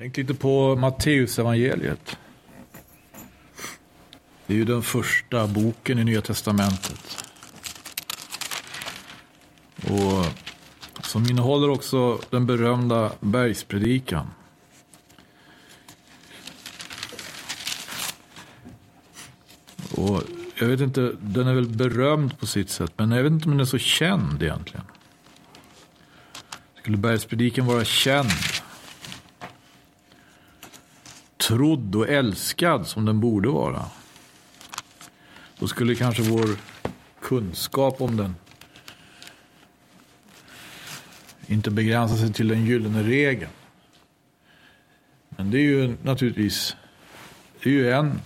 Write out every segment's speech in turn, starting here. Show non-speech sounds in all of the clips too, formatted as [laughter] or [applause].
Tänk lite på Matteusevangeliet. Det är ju den första boken i Nya Testamentet. Och som innehåller också den berömda bergspredikan. Och jag vet inte, den är väl berömd på sitt sätt, men jag vet inte om den är så känd egentligen. Skulle bergspredikan vara känd, trodd och älskad som den borde vara, då skulle kanske vår kunskap om den inte begränsa sig till den gyllene regeln. Men det är ju naturligtvis det är ju en,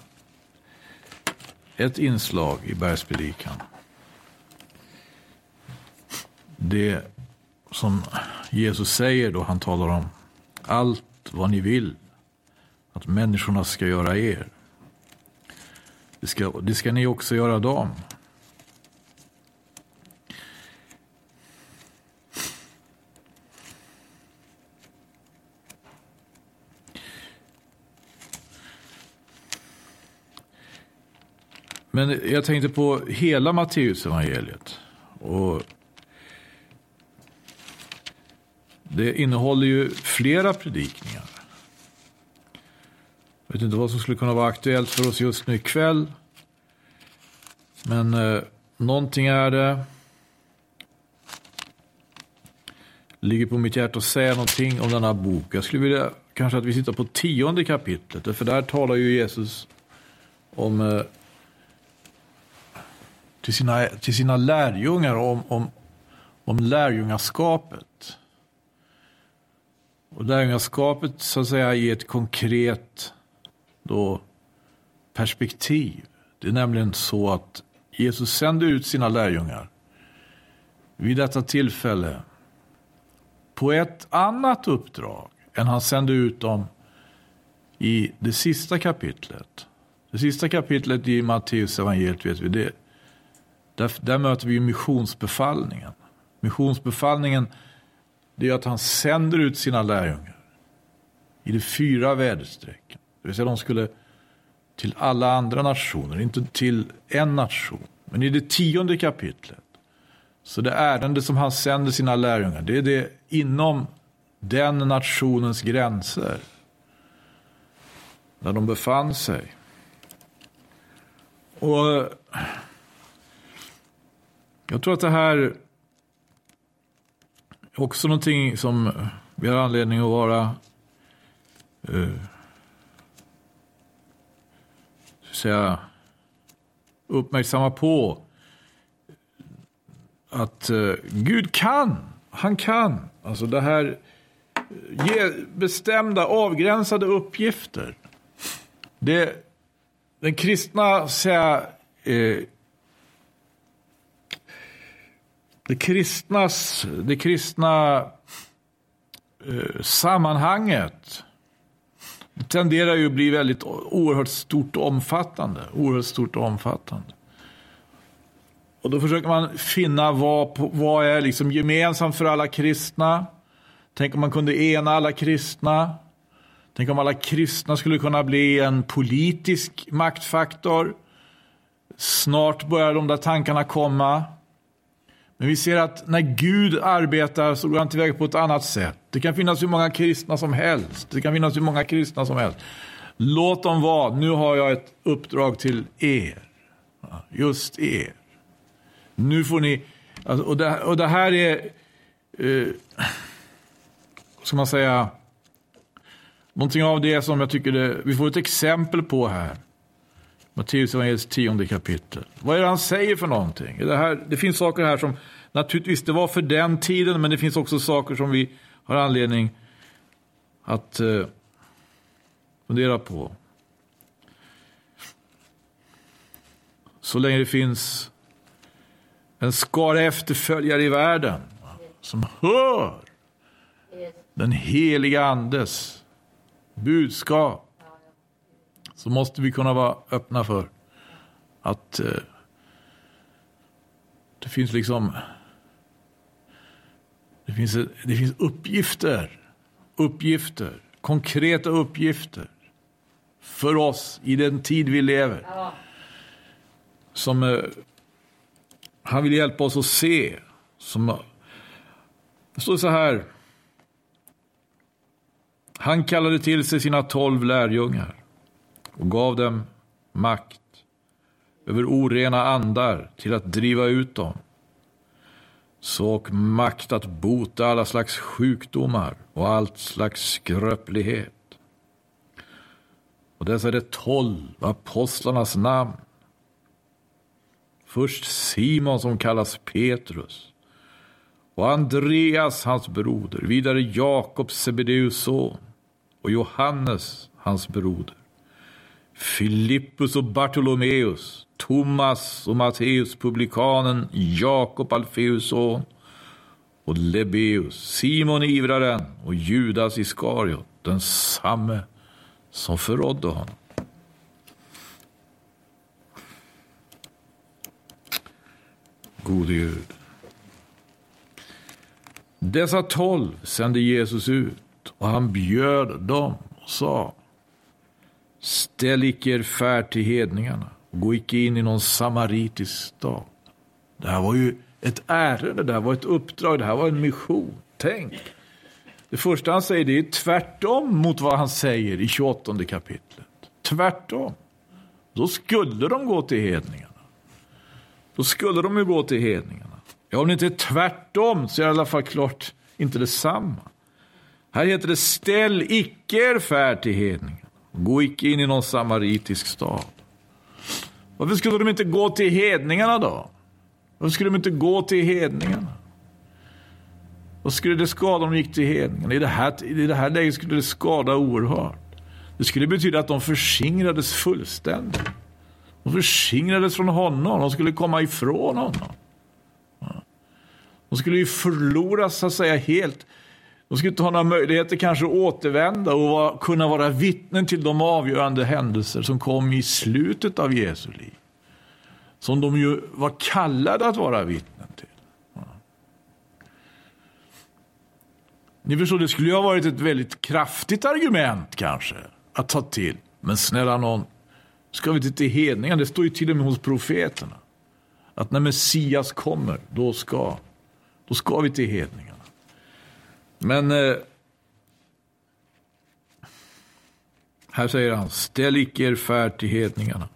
ett inslag i bergspredikan. Det som Jesus säger då han talar om allt vad ni vill att människorna ska göra er. Det ska, det ska ni också göra dem. Men jag tänkte på hela Matteusevangeliet. Och det innehåller ju flera predikningar. Jag vet inte vad som skulle kunna vara aktuellt för oss just nu ikväll. Men eh, någonting är det. Ligger på mitt hjärta att säga någonting om denna bok. Jag skulle vilja kanske att vi tittar på tionde kapitlet. För där talar ju Jesus om eh, till sina, till sina lärjungar om, om, om lärjungaskapet. Och lärjungaskapet så att säga i ett konkret då, perspektiv. Det är nämligen så att Jesus sände ut sina lärjungar vid detta tillfälle på ett annat uppdrag än han sände ut dem i det sista kapitlet. Det sista kapitlet i Matteus evangeliet vet vi, det, där, där möter vi missionsbefallningen. Missionsbefallningen det är att han sänder ut sina lärjungar i de fyra väderstrecken. Det vill säga de skulle till alla andra nationer, inte till en nation. Men i det tionde kapitlet, så det ärende som han sänder sina lärjungar, det är det inom den nationens gränser. Där de befann sig. Och jag tror att det här är också någonting som vi har anledning att vara eh, säga, uppmärksamma på. Att eh, Gud kan, han kan. Alltså det här, eh, ge bestämda avgränsade uppgifter. Det, den kristna säga, eh, det kristnas, det kristna eh, sammanhanget tenderar ju att bli väldigt oerhört stort och omfattande. Oerhört stort och omfattande. Och då försöker man finna vad, vad är liksom gemensamt för alla kristna. Tänk om man kunde ena alla kristna. Tänk om alla kristna skulle kunna bli en politisk maktfaktor. Snart börjar de där tankarna komma. Men vi ser att när Gud arbetar så går han tillväga på ett annat sätt. Det kan finnas hur många kristna som helst. Det kan finnas hur många kristna som helst. Låt dem vara. Nu har jag ett uppdrag till er. Just er. Nu får ni... Alltså, och, det, och det här är... Eh, ska man säga? Någonting av det som jag tycker det, vi får ett exempel på här. Matteus evangeliets tionde kapitel. Vad är det han säger för någonting? Det, här, det finns saker här som naturligtvis det var för den tiden men det finns också saker som vi har anledning att eh, fundera på. Så länge det finns en skara efterföljare i världen som hör den heliga andes budskap så måste vi kunna vara öppna för att eh, det finns liksom det finns, det finns uppgifter, uppgifter konkreta uppgifter för oss i den tid vi lever. Som eh, han vill hjälpa oss att se. Som, det står så här. Han kallade till sig sina tolv lärjungar och gav dem makt över orena andar till att driva ut dem. Så makt att bota alla slags sjukdomar och allt slags skröplighet. Och dessa är det tolv apostlarnas namn. Först Simon som kallas Petrus och Andreas hans broder, vidare Jakob Sebedeus son och Johannes hans broder. Filippus och Bartolomeus, Thomas och Matteus publikanen, Jakob Alfeus son och Lebeus, Simon ivraren och Judas Iskariot, den samme som förrådde honom. Gode Gud. Dessa tolv sände Jesus ut och han bjöd dem och sa Ställ icke er färd till hedningarna och gå icke in i någon samaritisk stad. Det här var ju ett ärende, det här var ett uppdrag, det här var en mission. Tänk! Det första han säger det är tvärtom mot vad han säger i 28 kapitlet. Tvärtom. Då skulle de gå till hedningarna. Då skulle de ju gå till hedningarna. Ja, om det inte är tvärtom så är det i alla fall klart inte detsamma. Här heter det ställ icke er färd till hedningarna. Gå icke in i någon samaritisk stad. Varför skulle de inte gå till hedningarna då? Varför skulle de inte gå till hedningarna? Vad skulle det skada om de gick till hedningarna? I det här, I det här läget skulle det skada oerhört. Det skulle betyda att de förskingrades fullständigt. De förskingrades från honom. De skulle komma ifrån honom. De skulle ju förloras så att säga helt. De skulle inte ha några möjligheter kanske att återvända och vara, kunna vara vittnen till de avgörande händelser som kom i slutet av Jesu liv. Som de ju var kallade att vara vittnen till. Ni förstår, det skulle ju ha varit ett väldigt kraftigt argument kanske att ta till. Men snälla någon, ska vi inte till hedningarna? Det står ju till och med hos profeterna. Att när Messias kommer, då ska, då ska vi till hedningarna. Men eh, här säger han, ställ icke er färd till hedningarna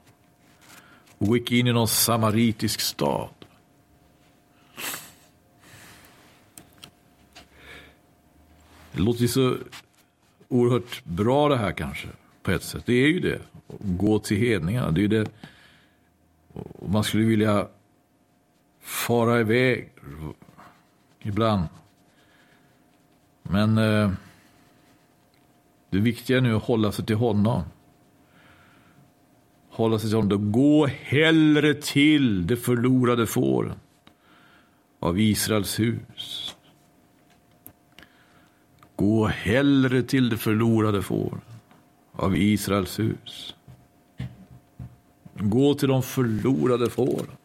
och gå icke in i någon samaritisk stad. Det låter ju så oerhört bra det här kanske, på ett sätt. Det är ju det. Gå till hedningarna, det är det. Och man skulle vilja fara iväg ibland. Men eh, det viktiga nu är att hålla sig till honom. Hålla sig till honom. Gå hellre till de förlorade fåren av Israels hus. Gå hellre till de förlorade fåren av Israels hus. Gå till de förlorade fåren.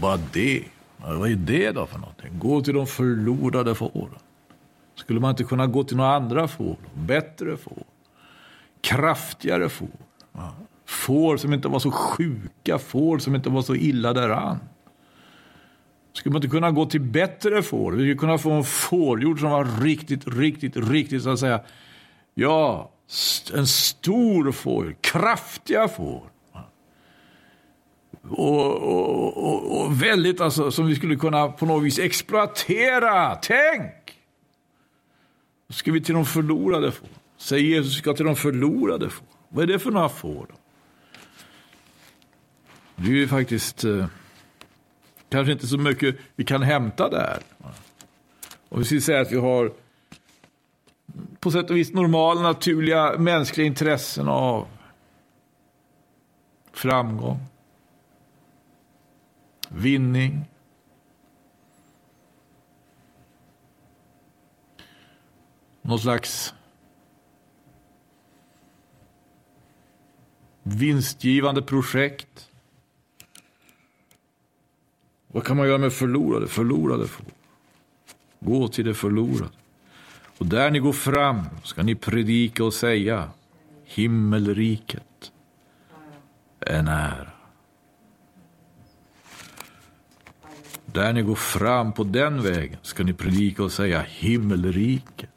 Bara det. Vad är det då för någonting? Gå till de förlorade fåren. Skulle man inte kunna gå till några andra får? Bättre får? Kraftigare får? Får som inte var så sjuka, får som inte var så illa däran. Skulle man inte kunna gå till bättre får? Vi skulle kunna få en fårjord som var riktigt, riktigt, riktigt så att säga. Ja, en stor får, kraftiga får. Och, och, och, och, väldigt alltså som vi skulle kunna på något vis exploatera. Tänk! Då ska vi till de förlorade få. Säger Jesus ska till de förlorade få. Vad är det för några får? Då? Det är ju faktiskt eh, kanske inte så mycket vi kan hämta där. Om vi skulle säga att vi har på sätt och vis normala, naturliga mänskliga intressen av framgång, vinning, någon slags vinstgivande projekt. Vad kan man göra med förlorade? Förlorade får. Gå till det förlorade. Och där ni går fram ska ni predika och säga himmelriket är nära. Där ni går fram på den vägen ska ni predika och säga himmelriket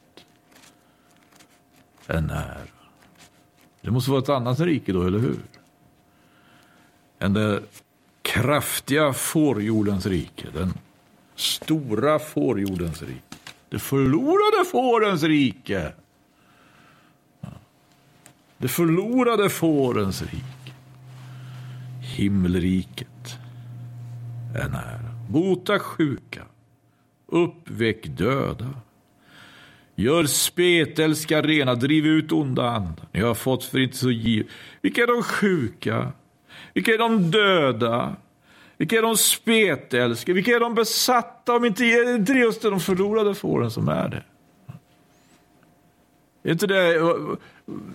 är nära. Det måste vara ett annat rike då, eller hur? Än det kraftiga fårjordens rike, den stora fårjordens rike. Det förlorade fårens rike. Det förlorade fårens rike. Himmelriket är nära. Bota sjuka. Uppväck döda. Gör spetälska rena, driv ut onda andar. Ni har fått för inte så giv. Vilka är de sjuka? Vilka är de döda? Vilka är de spetälska? Vilka är de besatta? Om inte det är just de förlorade fåren som är det. Är inte det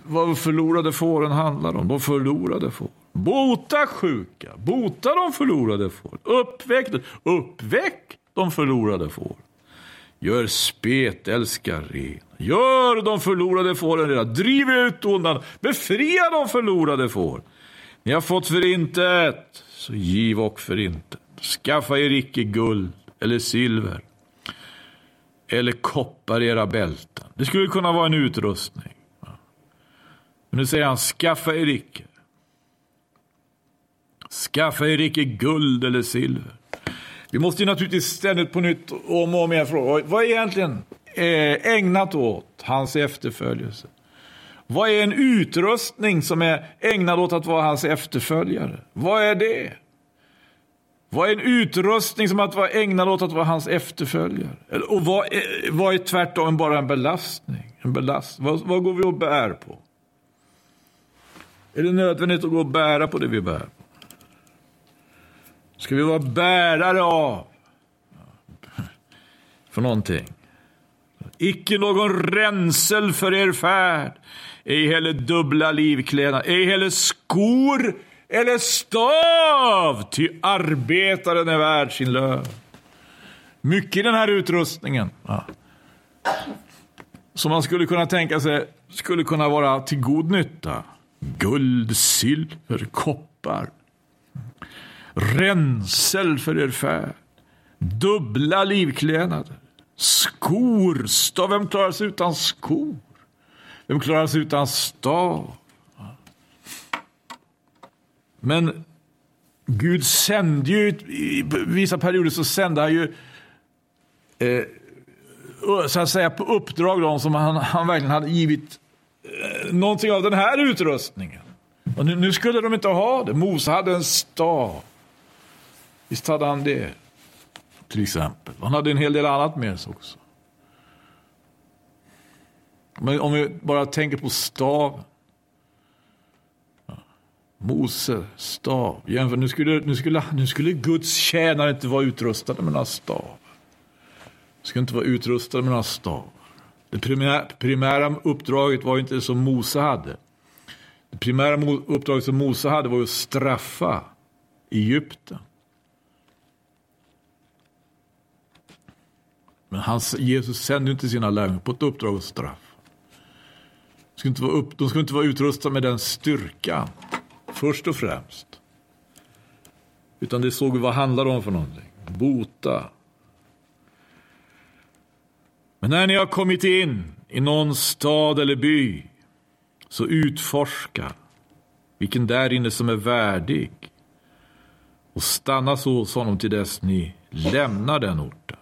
vad förlorade fåren handlar om? De förlorade får. Bota sjuka, bota de förlorade får. Uppväck, uppväck de förlorade får. Gör spetälska rena. Gör de förlorade fåren rena. Driv ut ondan. Befria de förlorade får. Ni har fått förintet, så giv och förintet. Skaffa er icke guld eller silver eller koppar i era bälten. Det skulle kunna vara en utrustning. Men nu säger han, skaffa er icke. Skaffa er icke guld eller silver. Vi måste ju naturligtvis ständigt på nytt om och om igen fråga, vad är egentligen eh, ägnat åt hans efterföljelse? Vad är en utrustning som är ägnad åt att vara hans efterföljare? Vad är det? Vad är en utrustning som att vara ägnad åt att vara hans efterföljare? Och vad är, vad är tvärtom bara en belastning? En belast, vad, vad går vi och bär på? Är det nödvändigt att gå och bära på det vi bär på? Ska vi vara bärare av? För någonting. Icke någon ränsel för er färd, ej heller dubbla livkläder. ej heller skor eller stav, ty arbetaren är värd sin lön. Mycket i den här utrustningen. Ja. Som man skulle kunna tänka sig skulle kunna vara till god nytta. Guld, silver, koppar. Ränsel för er färd. Dubbla livklädnader. Skor. Stav. Vem klarar sig utan skor? Vem klarar sig utan stav? Men Gud sände ju, i vissa perioder så sände han ju eh, så att säga på uppdrag de som han, han verkligen hade givit någonting av den här utrustningen. Och nu, nu, skulle de inte ha det. Mose hade en stav. Visst hade han det. Till exempel. Han hade en hel del annat med sig också. Men om vi bara tänker på staven. Mose stav. Jämför, nu, skulle, nu, skulle, nu skulle Guds tjänare inte vara utrustade med några stav. De skulle inte vara utrustade med några stav. Det primära, primära uppdraget var inte det som Mose hade. Det primära uppdraget som Mose hade var att straffa Egypten. Men Jesus sände inte sina lärjungar på ett uppdrag att straffa. De skulle inte vara, upp, de skulle inte vara utrustade med den styrkan först och främst. Utan det såg vi vad handlade om för någonting. Bota. Men när ni har kommit in i någon stad eller by så utforska vilken där inne som är värdig och stanna så hos honom till dess ni lämnar den orten.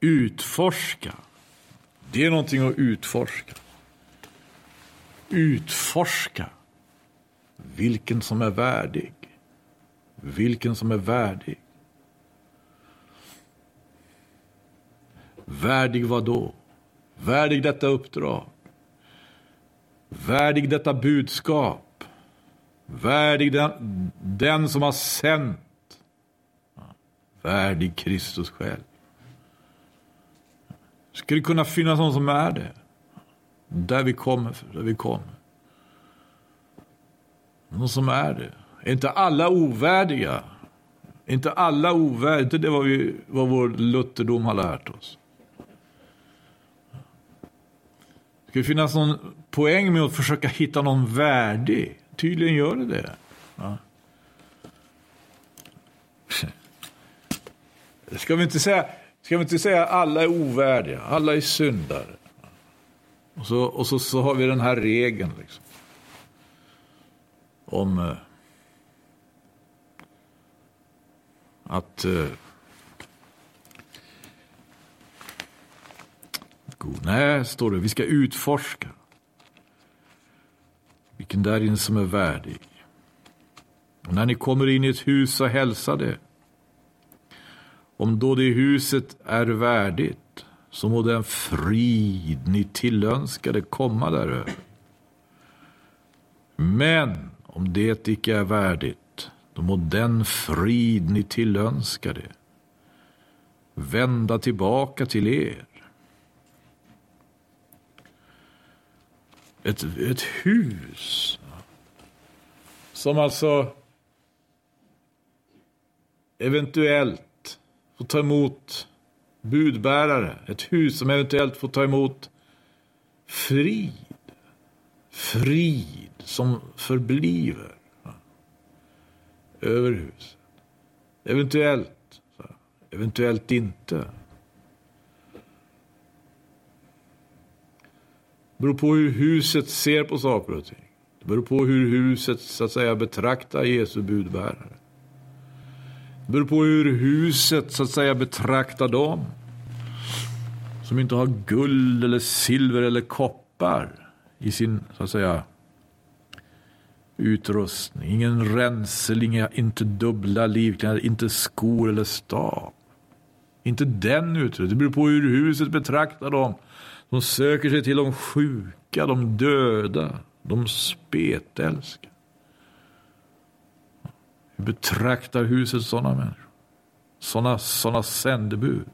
Utforska. Det är någonting att utforska utforska vilken som är värdig. Vilken som är värdig. Värdig vad då? Värdig detta uppdrag. Värdig detta budskap. Värdig den, den som har sänt. Värdig Kristus själv. Ska det kunna finnas någon som är det? Där vi kommer, där vi kommer. Någon som är det. Är inte alla ovärdiga? Är Inte alla ovärdiga, inte det vad, vi, vad vår lutherdom har lärt oss. Det finnas någon poäng med att försöka hitta någon värdig. Tydligen gör det det. Ja. Ska vi inte säga, ska vi inte säga alla är ovärdiga, alla är syndare. Och så, och så, så har vi den här regeln liksom. Om eh, att eh, god. Nej, står det, vi ska utforska vilken där inne som är värdig. Och när ni kommer in i ett hus så hälsa det. Om då det huset är värdigt så må den frid ni tillönskade komma däröver. Men om det icke är värdigt, då må den frid ni tillönskade vända tillbaka till er. Ett, ett hus som alltså eventuellt får ta emot budbärare. Ett hus som eventuellt får ta emot frid. Frid som förbliver över huset. Eventuellt. Eventuellt inte. Det beror på hur huset ser på saker och ting. Det beror på hur huset så att säga betraktar Jesu budbärare. Det beror på hur huset så att säga betraktar dem som inte har guld eller silver eller koppar i sin så att säga utrustning. Ingen ränsel, inga, inte dubbla livkläder, inte skor eller stav. Inte den utrustningen. Det beror på hur huset betraktar dem. De söker sig till de sjuka, de döda, de spetälska. Hur betraktar huset sådana människor? Sådana, sådana sändebud.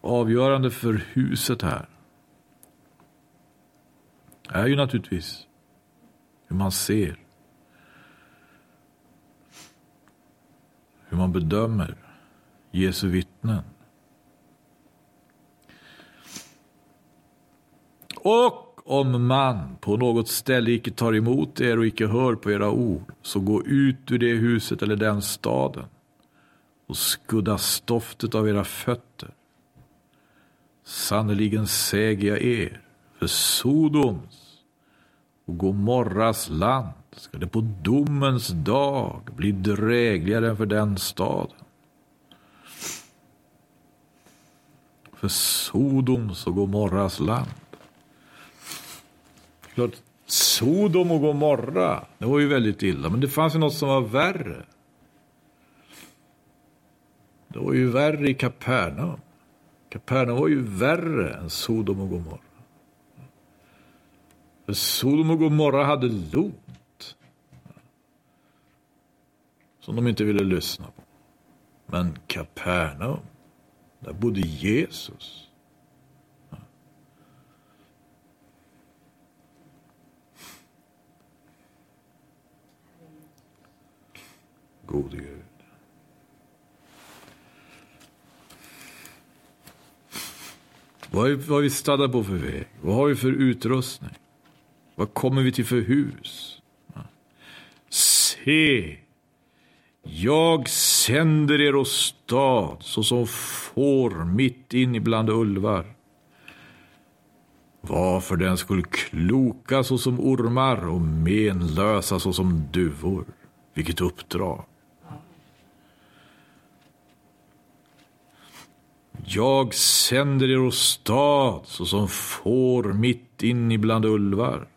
Avgörande för huset här är ju naturligtvis hur man ser. Hur man bedömer Jesu vittnen. Och om man på något ställe icke tar emot er och icke hör på era ord, så gå ut ur det huset eller den staden och skudda stoftet av era fötter. Sannerligen säger jag er, för Sodoms och Gomorras land ska det på domens dag bli drägligare än för den staden. För Sodoms och Gomorras land. Klart, Sodom och Gomorra, det var ju väldigt illa. Men det fanns ju något som var värre. Det var ju värre i Kapernaum. Kapernaum var ju värre än Sodom och Gomorra. För Sodom och Gomorra hade Lot. Som de inte ville lyssna på. Men Kapernaum, där bodde Jesus. Gode Gud. Vad är, vad är vi stadda på för väg? Vad har vi för utrustning? Vad kommer vi till för hus? Se, jag sänder er åstad såsom får mitt in ibland ulvar. Varför den skulle kloka såsom ormar och menlösa såsom duvor. Vilket uppdrag. Jag sänder er åstad såsom får mitt in ibland ulvar.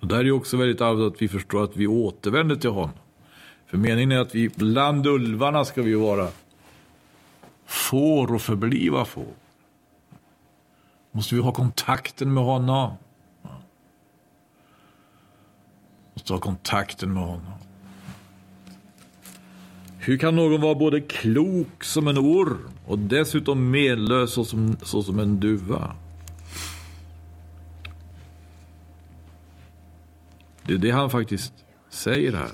Och där är också väldigt allvarligt att vi förstår att vi återvänder till honom. För meningen är att vi bland ulvarna ska vi vara får och förbliva får. Måste vi ha kontakten med honom. Måste ha kontakten med honom. Hur kan någon vara både klok som en orm och dessutom menlös såsom, såsom en duva? Det är det han faktiskt säger här.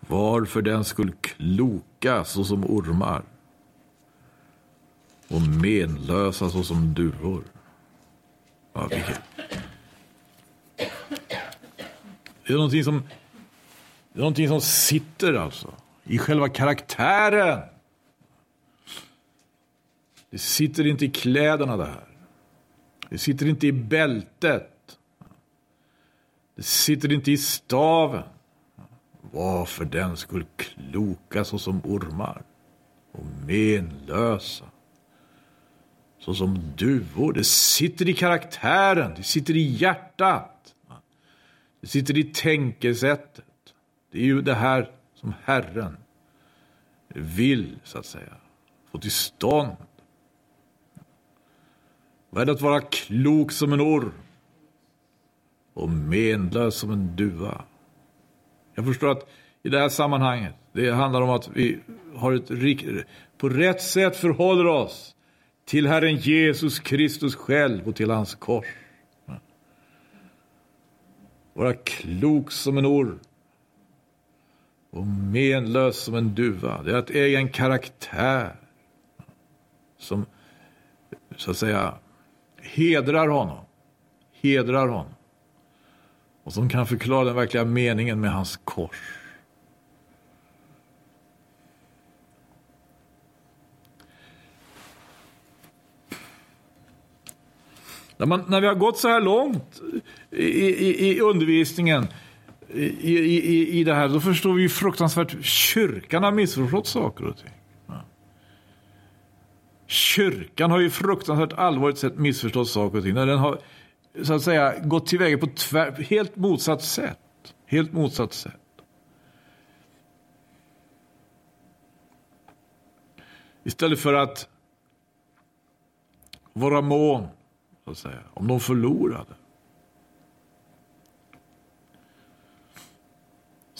Varför den skulle kloka såsom ormar och menlösa såsom duvor. Ja, vilket... Det är någonting som, det är någonting som sitter alltså i själva karaktären. Det sitter inte i kläderna det här. Det sitter inte i bältet. Det sitter inte i staven. Varför den skulle kloka såsom ormar och menlösa såsom duvor. Det sitter i karaktären, det sitter i hjärtat. Det sitter i tänkesättet. Det är ju det här som Herren vill, så att säga, få till stånd. Vad är det att vara klok som en orm och menlös som en duva? Jag förstår att i det här sammanhanget, det handlar om att vi har ett på rätt sätt förhåller oss till Herren Jesus Kristus själv och till hans kors. Vara klok som en orm och menlös som en duva. Det är att äga en karaktär som så att säga hedrar honom. Hedrar honom. Och som kan förklara den verkliga meningen med hans kors. När, man, när vi har gått så här långt i, i, i undervisningen i, i, i det här, då förstår vi ju fruktansvärt kyrkan har missförstått saker och ting. Kyrkan har ju fruktansvärt allvarligt sett missförstått saker och ting. När den har så att säga gått tillväga på tvär, helt motsatt sätt. Helt motsatt sätt. Istället för att vara mån så att säga, om de förlorade.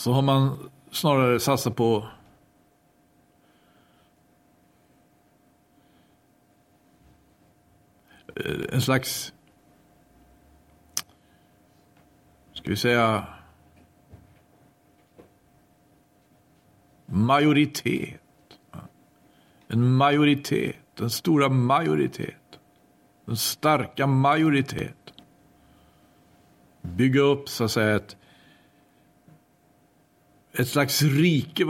Så har man snarare satsat på eh, en slags, ska vi säga, majoritet. En majoritet, den stora majoritet. Den starka majoritet. Bygga upp så att säga ett, ett slags rike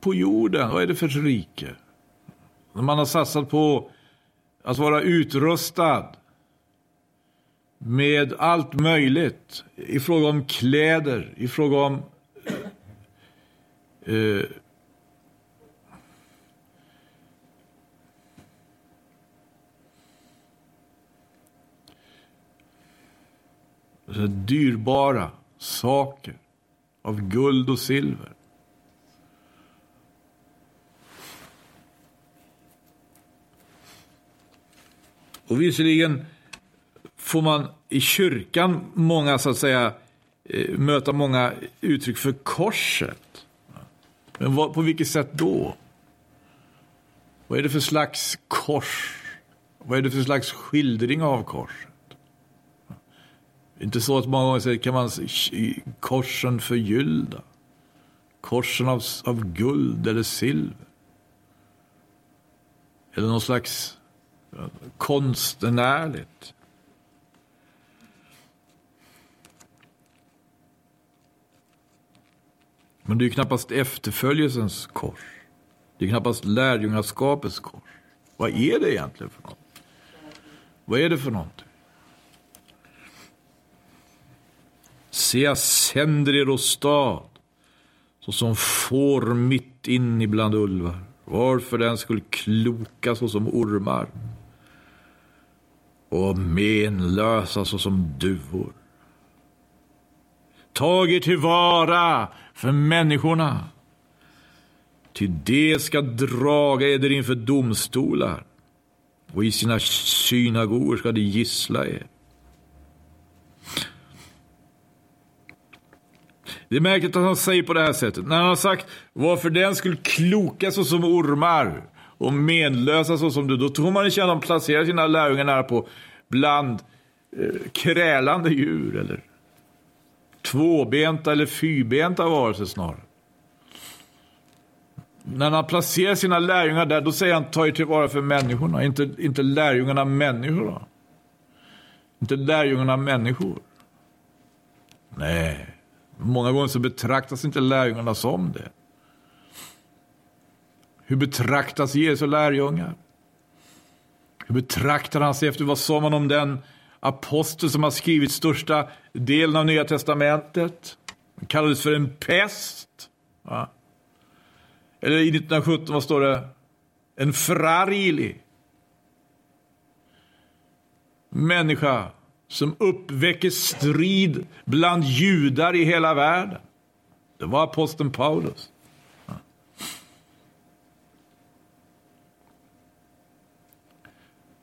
på jorden. Vad är det för rike? När man har satsat på att vara utrustad med allt möjligt i fråga om kläder, i fråga om eh, eh dyrbara saker av guld och silver. Och visserligen får man i kyrkan många, så att säga, eh, möta många uttryck för korset. Men vad, på vilket sätt då? Vad är det för slags kors? Vad är det för slags skildring av korset? Inte så att många gånger säger, kan man korsen förgyllda. Korsen av, av guld eller silver. Eller någon slags konstnärligt. Men det är knappast efterföljelsens kors. Det är knappast lärjungaskapets kors. Vad är det egentligen för något? Vad är det för något? Se, jag sänder er åstad, såsom får mitt in ibland ulvar. Varför den skulle kloka såsom ormar och menlösa såsom duvor. Tag er tillvara för människorna, ty de ska draga eder inför domstolar och i sina synagogor ska de gissla er. Det är märkligt att han säger på det här sättet. När han har sagt varför den skulle kloka så som ormar och menlösa så som du. Då tror man att de placerar sina lärjungar nära på bland eh, krälande djur eller tvåbenta eller fyrbenta varelser snarare. När han placerar sina lärjungar där, då säger han ta er tillvara för människorna, inte, inte lärjungarna människor. Då. Inte lärjungarna människor. Nej, många gånger så betraktas inte lärjungarna som det. Hur betraktas Jesu lärjungar? Hur betraktar han sig efter? Vad sa man om den apostel som har skrivit största delen av Nya Testamentet? Han kallades för en pest. Va? Eller i 1917, vad står det? En frarili. Människa som uppväcker strid bland judar i hela världen. Det var aposteln Paulus.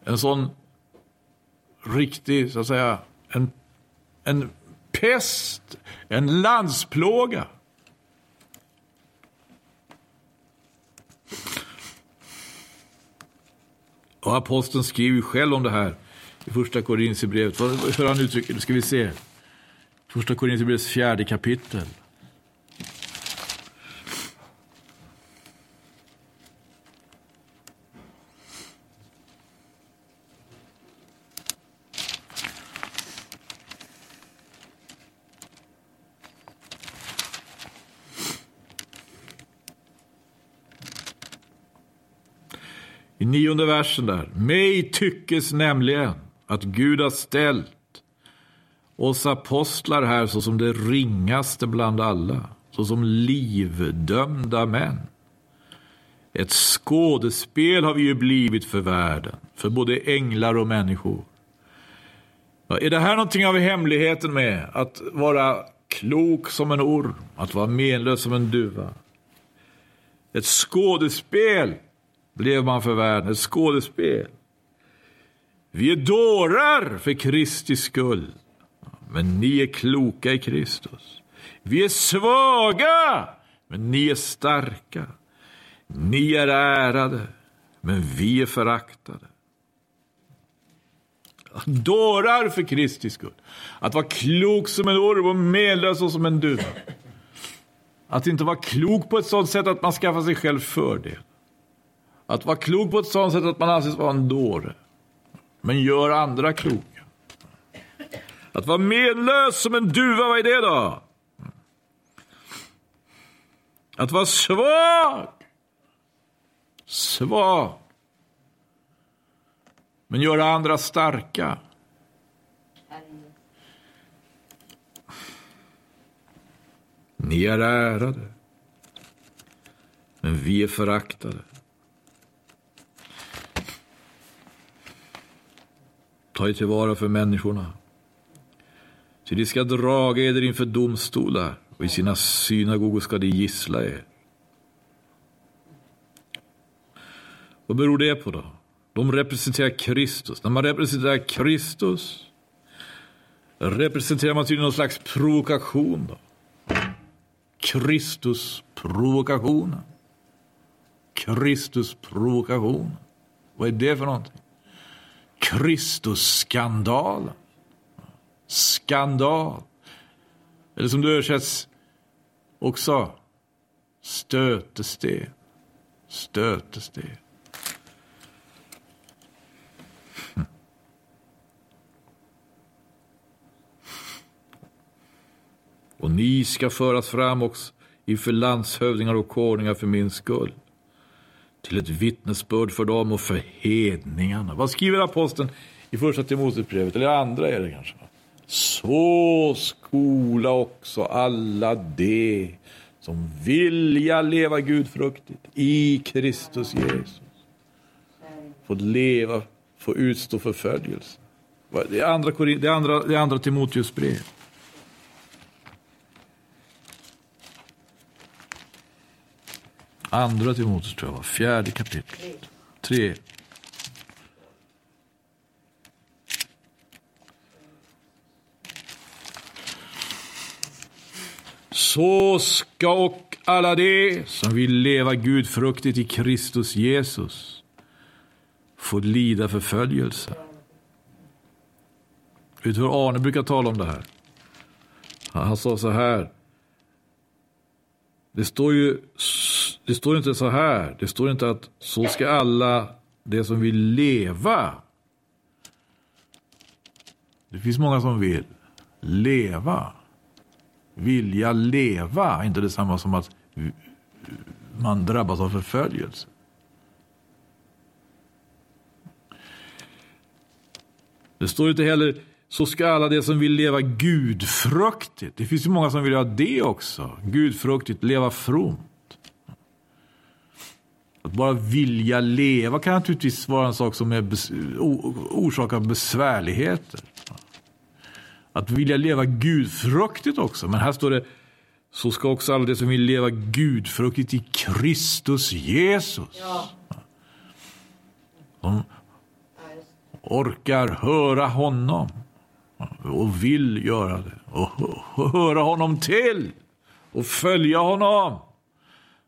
En sån riktig, så att säga, en, en pest, en landsplåga. Och aposteln skriver själv om det här i första Korinthierbrevet. Hur han uttrycker det ska vi se. Första Korinthierbrevets fjärde kapitel. I nionde versen där. Mig tyckes nämligen att Gud har ställt oss apostlar här såsom det ringaste bland alla, såsom livdömda män. Ett skådespel har vi ju blivit för världen, för både änglar och människor. Ja, är det här någonting av hemligheten med att vara klok som en orm, att vara menlös som en duva? Ett skådespel blev man för världen, ett skådespel. Vi är dårar för Kristi skull, men ni är kloka i Kristus. Vi är svaga, men ni är starka. Ni är ärade, men vi är föraktade. Dårar för Kristi skull. Att vara klok som en orm och medlös som en duva. Att inte vara klok på ett sådant sätt att man skaffar sig själv fördel. Att vara klok på ett sådant sätt att man anses vara en dåre. Men gör andra kloka. Att vara menlös som en duva, vad är det då? Att vara svag. Svag. Men göra andra starka. Ni är ärade. Men vi är föraktade. Ta er tillvara för människorna. Ty de ska draga eder inför domstolar och i sina synagogor ska de gissla er. Vad beror det på då? De representerar Kristus. När man representerar Kristus representerar man tydligen någon slags provokation. Då. Kristus-provokationen. Kristus-provokationen. Vad är det för någonting? Kristusskandalen. Skandal. Eller som det översätts också, stötesten. Stötesten. Hm. Och ni ska föras fram också inför landshövdingar och konungar för min skull till ett vittnesbörd för dem och för hedningarna. Vad skriver aposteln i första Timoteusbrevet, eller andra är det kanske? Så skola också alla de som vilja leva gudfruktigt i Kristus Jesus. Få leva, få utstå förföljelse. Det är andra, det är andra, det är andra Timoteus brev. Andra Timoteus tror jag var, fjärde kapitlet. Tre. Så ska och alla de som vill leva gudfruktigt i Kristus Jesus få lida förföljelse. Vet du hur Arne brukar tala om det här? Han sa så här. Det står ju det står inte så här. Det står inte att så ska alla det som vill leva. Det finns många som vill leva. Vilja leva är inte detsamma som att man drabbas av förföljelse. Det står inte heller så ska alla de som vill leva gudfruktigt. Det finns ju många som vill ha det också. Gudfruktigt, leva fromt. Att bara vilja leva kan naturligtvis vara en sak som är orsakar besvärligheter. Att vilja leva gudfruktigt också. Men här står det så ska också alla de som vill leva gudfruktigt i Kristus Jesus. Ja. De orkar höra honom och vill göra det och höra honom till och följa honom.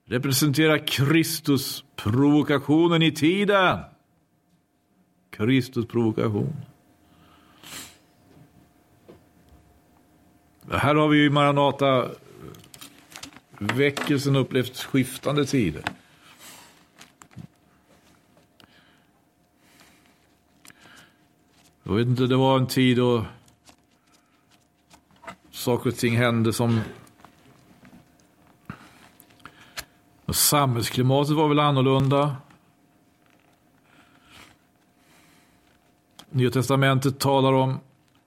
Representerar Kristus provokationen i tiden. Kristus provokation. Här har vi i Maranata väckelsen upplevt skiftande tider. Jag vet inte, det var en tid då saker och ting hände som... Samhällsklimatet var väl annorlunda. Nya testamentet talar om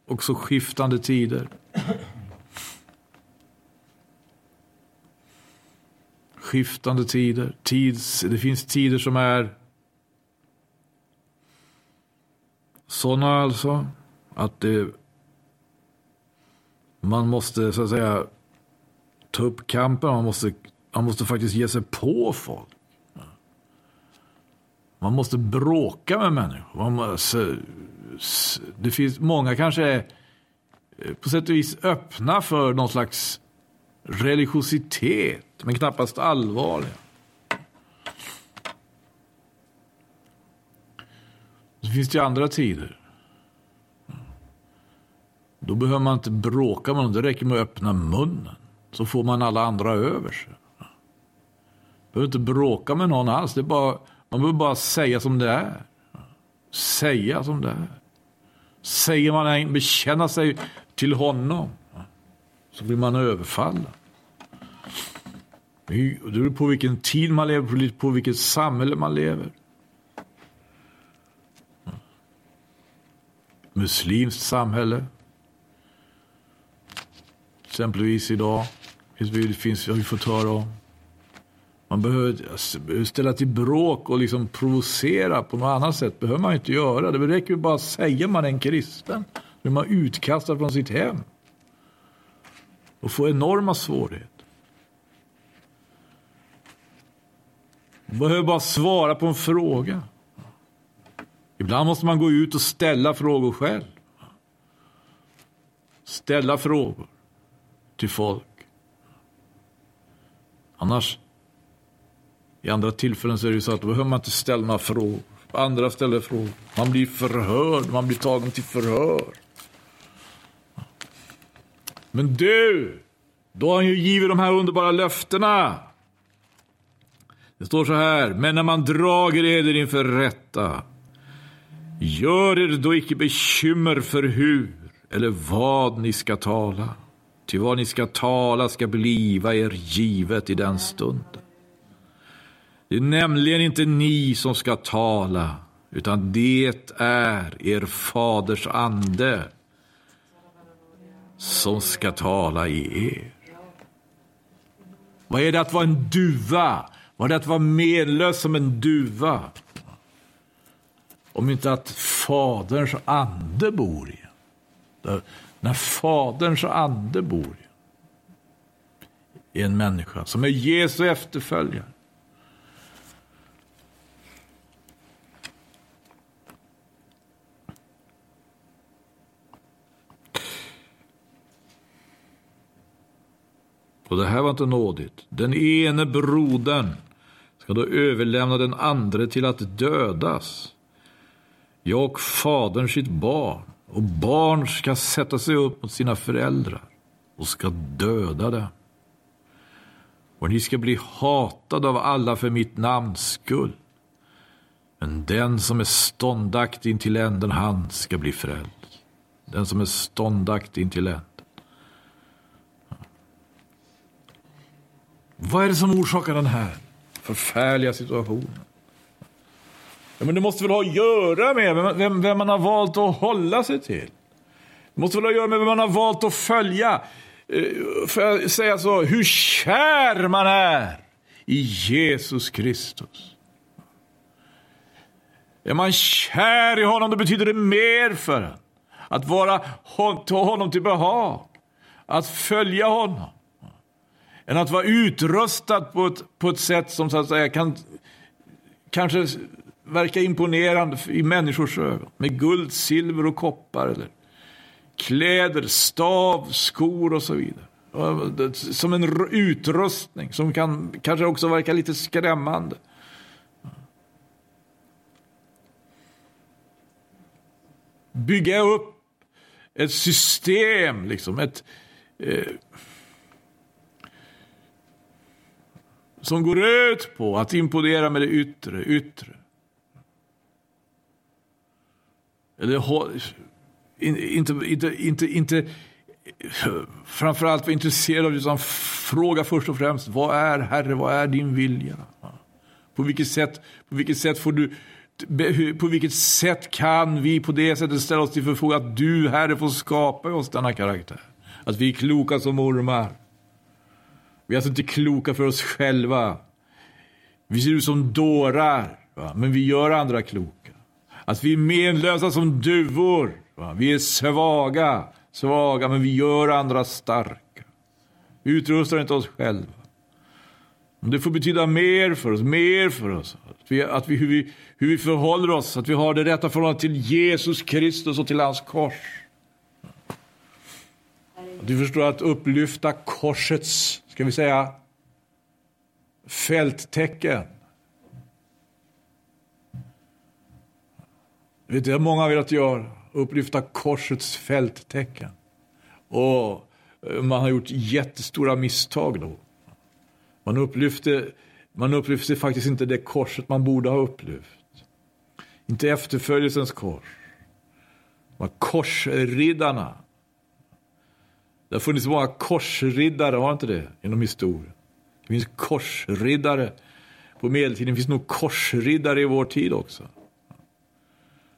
också skiftande tider. Skiftande tider. Tids, det finns tider som är sådana alltså att det man måste så att säga ta upp kampen. Man måste, man måste faktiskt ge sig på folk. Man måste bråka med människor. Man måste, det finns, många kanske är eh, på sätt och vis öppna för någon slags religiositet, men knappast allvarliga. Så finns det andra tider då behöver man inte bråka med någon, det räcker med att öppna munnen. Så får man alla andra över sig. Behöver inte bråka med någon alls, det är bara, man behöver bara säga som det är. Säga som det är. Säger man en, bekänna sig till honom så blir man överfallen. Det beror på vilken tid man lever, på vilket samhälle man lever. Muslimskt samhälle, Exempelvis idag. Det finns, har vi fått höra om. Man behöver ställa till bråk och liksom provocera på något annat sätt. behöver man inte göra. Det räcker ju bara att säga man är en kristen. Då är man utkastad från sitt hem. Och får enorma svårigheter. Man behöver bara svara på en fråga. Ibland måste man gå ut och ställa frågor själv. Ställa frågor till folk. Annars, i andra tillfällen så är det ju så att då behöver man inte ställa några frågor. Andra ställer frågor. Man blir förhörd, man blir tagen till förhör. Men du, då har han ju givit de här underbara löftena. Det står så här, men när man drager eder inför rätta, gör er då icke bekymmer för hur eller vad ni ska tala. Ty vad ni ska tala ska bliva er givet i den stunden. Det är nämligen inte ni som ska tala, utan det är er faders ande som ska tala i er. Vad är det att vara en duva? Vad är det att vara menlös som en duva? Om inte att Faderns ande bor i en. När Faderns ande bor i en människa som är Jesu efterföljare. Och det här var inte nådigt. Den ene brodern ska då överlämna den andre till att dödas. Jag och fadern sitt barn och barn ska sätta sig upp mot sina föräldrar och ska döda dem. Och ni ska bli hatade av alla för mitt namns skull. Men den som är ståndaktig intill änden, han ska bli frälst. Den som är ståndaktig intill änden. Vad är det som orsakar den här förfärliga situationen? Ja, men det måste väl ha att göra med vem, vem man har valt att hålla sig till. Det måste väl ha att göra med vem man har valt att följa. Eh, får jag säga så, hur kär man är i Jesus Kristus. Är man kär i honom, då betyder det mer för en. Att vara, ta honom till behag. Att följa honom. Än att vara utrustad på ett, på ett sätt som så att säga kan kanske verka imponerande i människors ögon. Med guld, silver och koppar. Eller kläder, stav, skor och så vidare. Som en utrustning som kan kanske också verka lite skrämmande. Bygga upp ett system, liksom. Ett, eh, som går ut på att imponera med det yttre, yttre. Eller inte, inte, inte, inte framförallt vara intresserad av det, utan fråga först och främst, vad är Herre, vad är din vilja? På vilket sätt, på vilket sätt får du på vilket sätt kan vi på det sättet ställa oss till förfogande att du, Herre, får skapa oss denna karaktär? Att vi är kloka som ormar. Vi är alltså inte kloka för oss själva. Vi ser ut som dårar, va? men vi gör andra kloka. Att vi är menlösa som duvor. Va? Vi är svaga, svaga, men vi gör andra starka. Vi utrustar inte oss själva. Det får betyda mer för oss, mer för oss. Att vi, att vi, hur, vi, hur vi förhåller oss, att vi har det rätta förhållandet till Jesus Kristus och till hans kors. Att vi förstår att upplyfta korsets, ska vi säga, fälttecken. Vet du, många har velat göra, upplyfta korsets fälttecken. Och eh, man har gjort jättestora misstag då. Man upplyfte, man upplyfte faktiskt inte det korset man borde ha upplyft. Inte efterföljelsens kors. Korsriddarna. Det har funnits många korsriddare, har inte det, genom historien? Det finns korsriddare på medeltiden. Det finns nog korsriddare i vår tid också.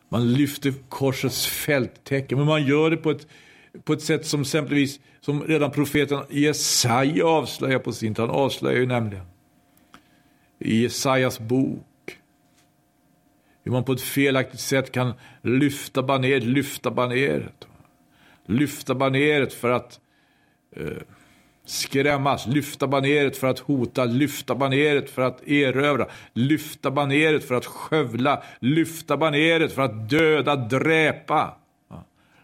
Man lyfter korsets fälttecken, men man gör det på ett, på ett sätt som exempelvis, som redan profeten Jesaja avslöjar på sin tid. Han avslöjar ju nämligen i Jesajas bok hur man på ett felaktigt sätt kan lyfta baneret, lyfta baneret. Lyfta baneret för att eh, skrämmas, lyfta baneret för att hota, lyfta baneret för att erövra, lyfta baneret för att skövla, lyfta baneret för att döda, dräpa,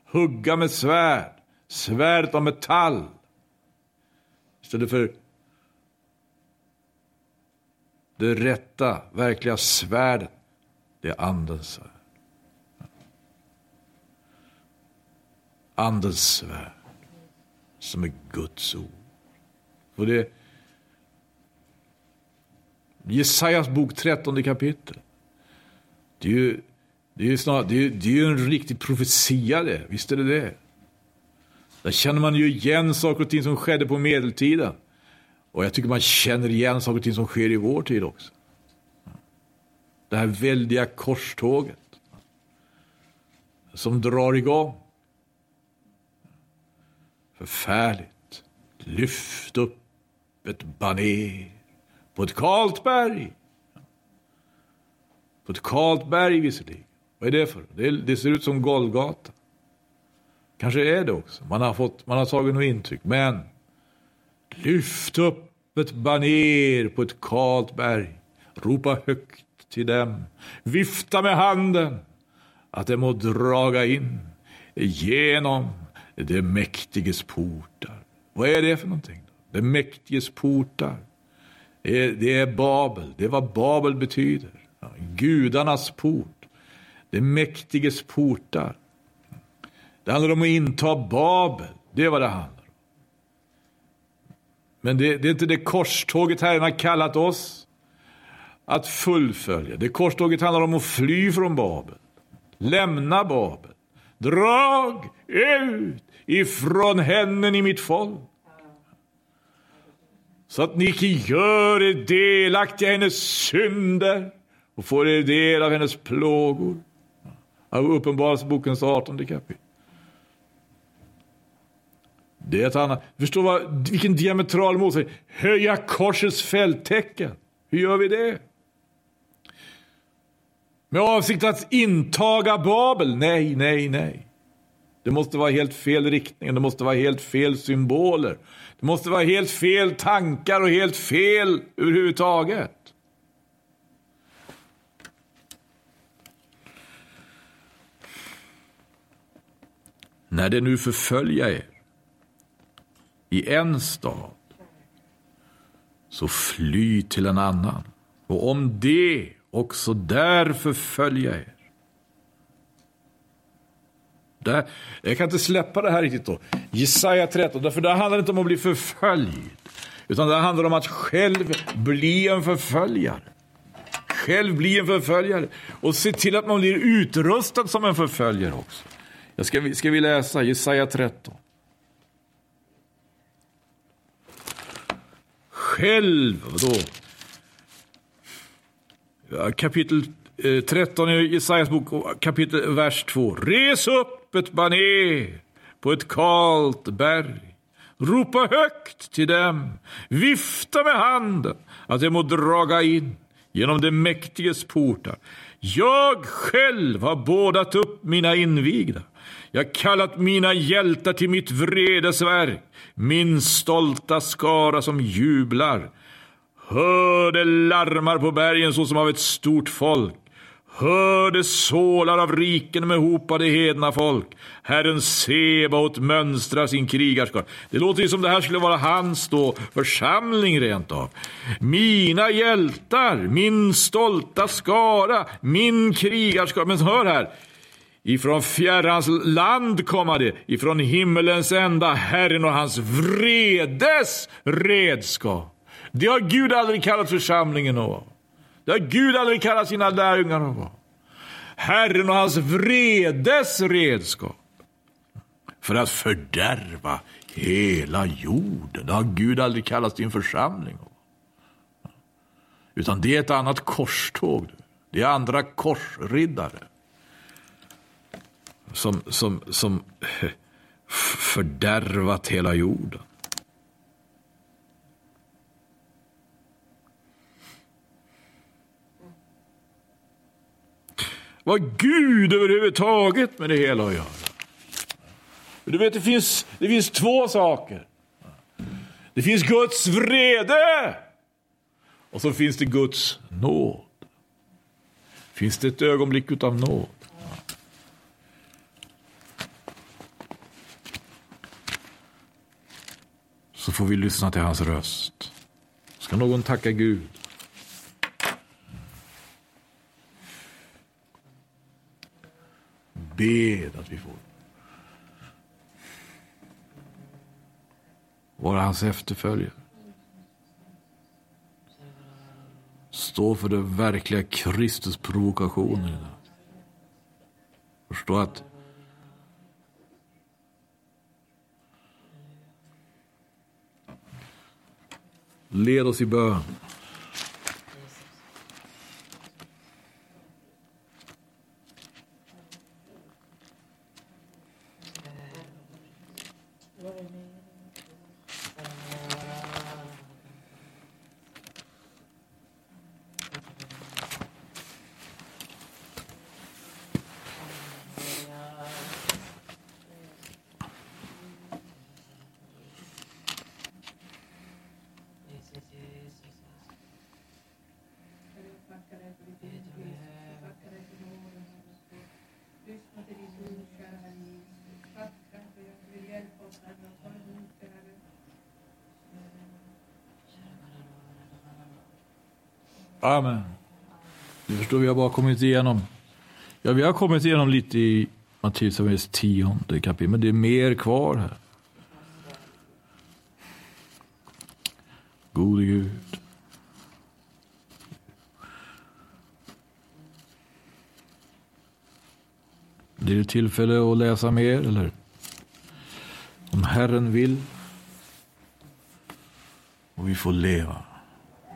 hugga med svärd, svärd av metall. Istället för det rätta, verkliga svärdet, det är andens svärd. Andens svärd, som är Guds ord. För det Jesajas bok 13 kapitel. Det är ju, det är det är, det är ju en riktig profetia det, visst är det det. Där känner man ju igen saker och ting som skedde på medeltiden. Och jag tycker man känner igen saker och ting som sker i vår tid också. Det här väldiga korståget. Som drar igång. Förfärligt. Lyft upp ett baner på ett kalt berg. På ett kalt berg visserligen. Vad är det för? Det, det ser ut som Golgata. Kanske är det också. Man har, fått, man har tagit något intryck. Men lyft upp ett baner på ett kalt berg. Ropa högt till dem. Vifta med handen att de må draga in genom det är mäktiges portar. Vad är det för någonting? Det är mäktiges portar. Det är, det är Babel, det är vad Babel betyder. Gudarnas port. Det är mäktiges portar. Det handlar om att inta Babel, det är vad det handlar om. Men det, det är inte det korståget Herren har kallat oss att fullfölja. Det korståget handlar om att fly från Babel. Lämna Babel. Drag ut ifrån henne i mitt folk. Så att ni icke gör er delaktiga i hennes synder och får er del av hennes plågor. Av Uppenbarelsebokens 18 kapitel. Det är ett annat. Förstå vad, vilken diametral motsättning. Höja korsets fälttecken. Hur gör vi det? Med avsikt att intaga Babel? Nej, nej, nej. Det måste vara helt fel riktning, det måste vara helt fel symboler. Det måste vara helt fel tankar och helt fel överhuvudtaget. När det nu förföljer er i en stad, så fly till en annan. Och om det också där förfölja er. Där, jag kan inte släppa det här riktigt då. Jesaja 13, därför det handlar inte om att bli förföljd. Utan det handlar om att själv bli en förföljare. Själv bli en förföljare. Och se till att man blir utrustad som en förföljare också. Jag ska, ska vi läsa Jesaja 13. Själv, vadå? Kapitel eh, 13 i Jesajas bok, kapitel, vers 2. Res upp ett baner på ett kalt berg. Ropa högt till dem, vifta med handen, att de må draga in genom det mäktiges portar. Jag själv har bådat upp mina invigda. Jag kallat mina hjältar till mitt vredesverk, min stolta skara som jublar. Hör det larmar på bergen såsom av ett stort folk. Hör det sålar av riken med hopade hedna folk. Herren Sebaot mönstrar sin krigarskara. Det låter ju som det här skulle vara hans då församling rent av. Mina hjältar, min stolta skara, min krigarskara. Men hör här. Ifrån fjärrans land komma det, ifrån himmelens ända, Herren och hans vredes redskap. Det har Gud aldrig kallat församlingen att vara. Det har Gud aldrig kallat sina lärjungar att vara. Herren och hans vredes redskap. För att fördärva hela jorden. Det har Gud aldrig kallat sin församling att Utan det är ett annat korståg. Det är andra korsriddare. Som, som, som [laughs] fördärvat hela jorden. Vad Gud överhuvudtaget med det hela att göra. Du vet, det finns, det finns två saker. Det finns Guds vrede och så finns det Guds nåd. Finns det ett ögonblick av nåd? Så får vi lyssna till hans röst. Ska någon tacka Gud? Bed att vi får vara hans efterföljare. Stå för den verkliga Kristus-provokationen. Förstå att Led oss i bön. Amen. Du förstår, vi har bara kommit igenom. Ja, vi har kommit igenom lite i Matteus tionde kapitel, men det är mer kvar här. Gode Gud. Blir det tillfälle att läsa mer eller? Om Herren vill. Och vi får leva.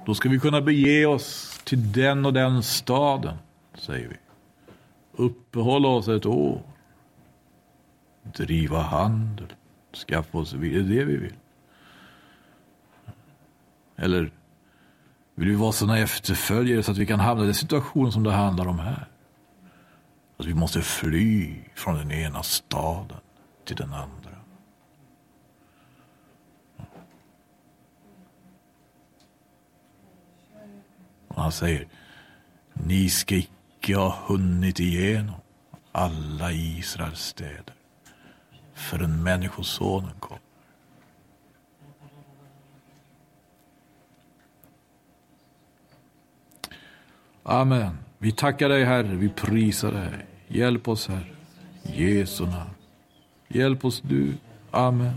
Då ska vi kunna bege oss till den och den staden, säger vi. Uppehålla oss ett år. Driva handel. Skaffa oss, är det det vi vill? Eller vill vi vara sådana efterföljare så att vi kan hamna i den situation som det handlar om här? Att vi måste fly från den ena staden till den andra. Och han säger, ni ska icke ha hunnit igenom alla Israels städer förrän Människosonen kommer. Amen. Vi tackar dig Herre, vi prisar dig. Hjälp oss Herre. Jesu namn. Hjälp oss du. Amen.